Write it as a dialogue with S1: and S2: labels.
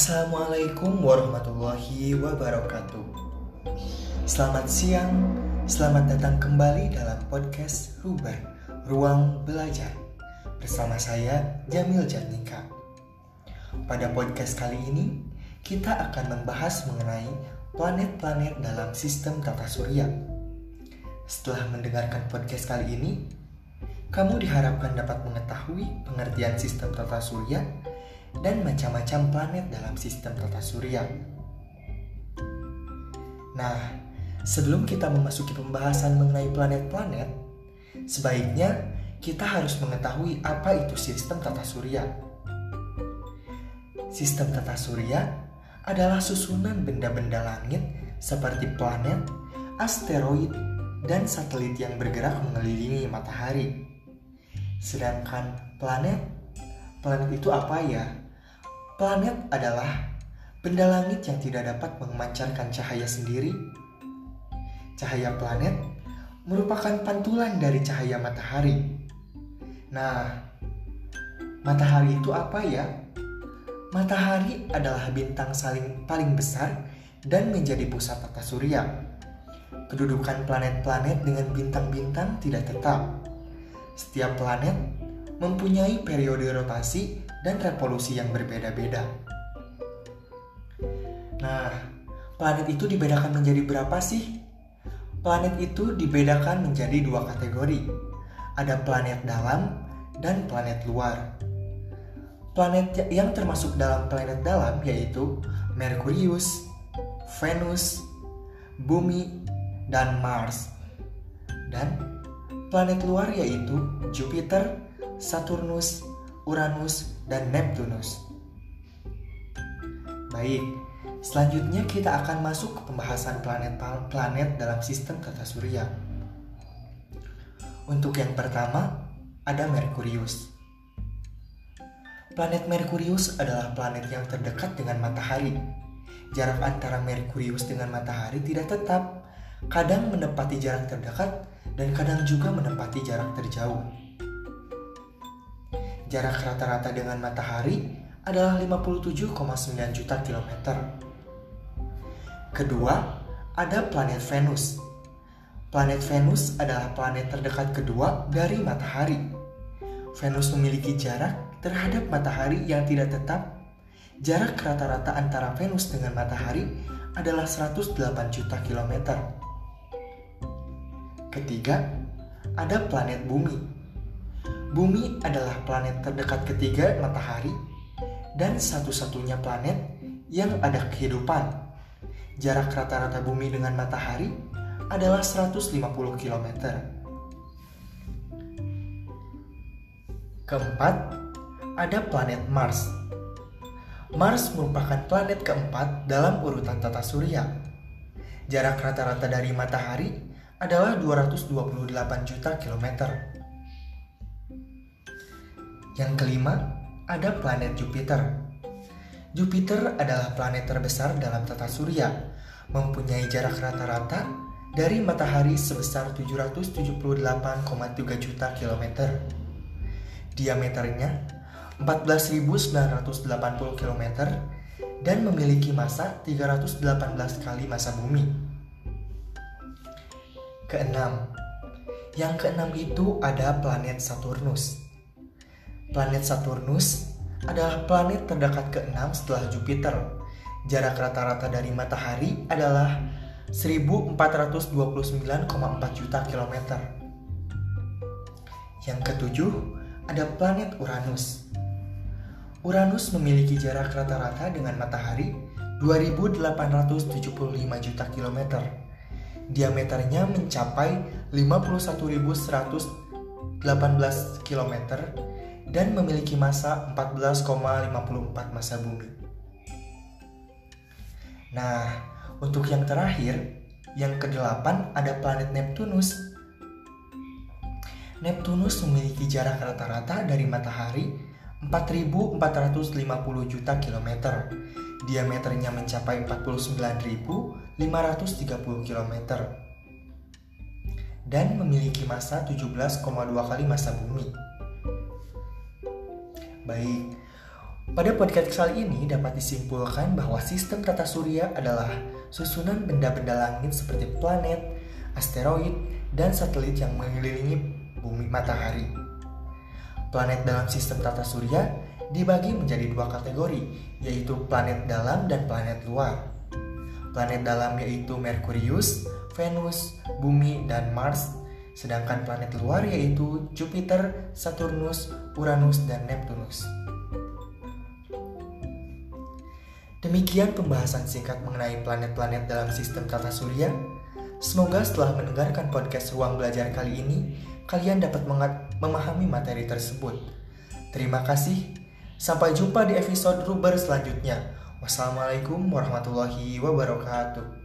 S1: Assalamualaikum warahmatullahi wabarakatuh. Selamat siang, selamat datang kembali dalam podcast Ruban Ruang Belajar bersama saya Jamil Jatnika. Pada podcast kali ini, kita akan membahas mengenai planet-planet dalam sistem tata surya. Setelah mendengarkan podcast kali ini, kamu diharapkan dapat mengetahui pengertian sistem tata surya dan macam-macam planet dalam sistem tata surya. Nah, sebelum kita memasuki pembahasan mengenai planet-planet, sebaiknya kita harus mengetahui apa itu sistem tata surya. Sistem tata surya adalah susunan benda-benda langit seperti planet, asteroid, dan satelit yang bergerak mengelilingi matahari. Sedangkan planet, planet itu apa ya? Planet adalah benda langit yang tidak dapat memancarkan cahaya sendiri. Cahaya planet merupakan pantulan dari cahaya matahari. Nah, matahari itu apa ya? Matahari adalah bintang saling paling besar dan menjadi pusat tata surya. Kedudukan planet-planet dengan bintang-bintang tidak tetap setiap planet mempunyai periode rotasi dan revolusi yang berbeda-beda. Nah, planet itu dibedakan menjadi berapa sih? Planet itu dibedakan menjadi dua kategori. Ada planet dalam dan planet luar. Planet yang termasuk dalam planet dalam yaitu Merkurius, Venus, Bumi, dan Mars. Dan Planet luar yaitu Jupiter, Saturnus, Uranus, dan Neptunus. Baik, selanjutnya kita akan masuk ke pembahasan planet-planet dalam sistem tata surya. Untuk yang pertama, ada Merkurius. Planet Merkurius adalah planet yang terdekat dengan matahari. Jarak antara Merkurius dengan matahari tidak tetap, kadang menepati jarak terdekat dan kadang juga menempati jarak terjauh. Jarak rata-rata dengan matahari adalah 57,9 juta kilometer. Kedua, ada planet Venus. Planet Venus adalah planet terdekat kedua dari matahari. Venus memiliki jarak terhadap matahari yang tidak tetap. Jarak rata-rata antara Venus dengan matahari adalah 108 juta kilometer. Ketiga, ada planet Bumi. Bumi adalah planet terdekat ketiga matahari dan satu-satunya planet yang ada kehidupan. Jarak rata-rata bumi dengan matahari adalah 150 km. Keempat, ada planet Mars. Mars merupakan planet keempat dalam urutan tata surya. Jarak rata-rata dari matahari adalah 228 juta kilometer. Yang kelima, ada planet Jupiter. Jupiter adalah planet terbesar dalam tata surya, mempunyai jarak rata-rata dari matahari sebesar 778,3 juta kilometer. Diameternya 14.980 km dan memiliki massa 318 kali massa bumi. Keenam, yang keenam itu ada planet Saturnus. Planet Saturnus adalah planet terdekat keenam setelah Jupiter. Jarak rata-rata dari matahari adalah 1429,4 juta kilometer. Yang ketujuh, ada planet Uranus. Uranus memiliki jarak rata-rata dengan matahari 2875 juta kilometer diameternya mencapai 51.118 km dan memiliki massa 14,54 massa bumi. Nah, untuk yang terakhir, yang kedelapan ada planet Neptunus. Neptunus memiliki jarak rata-rata dari matahari 4.450 juta kilometer diameternya mencapai 49.530 km dan memiliki massa 17,2 kali massa bumi. Baik, Pada podcast kali ini dapat disimpulkan bahwa sistem tata surya adalah susunan benda-benda langit seperti planet, asteroid, dan satelit yang mengelilingi bumi matahari. Planet dalam sistem tata surya dibagi menjadi dua kategori, yaitu planet dalam dan planet luar. Planet dalam yaitu Merkurius, Venus, Bumi, dan Mars, sedangkan planet luar yaitu Jupiter, Saturnus, Uranus, dan Neptunus. Demikian pembahasan singkat mengenai planet-planet dalam sistem tata surya. Semoga setelah mendengarkan podcast Ruang Belajar kali ini, kalian dapat memahami materi tersebut. Terima kasih. Sampai jumpa di episode Ruber selanjutnya. Wassalamualaikum warahmatullahi wabarakatuh.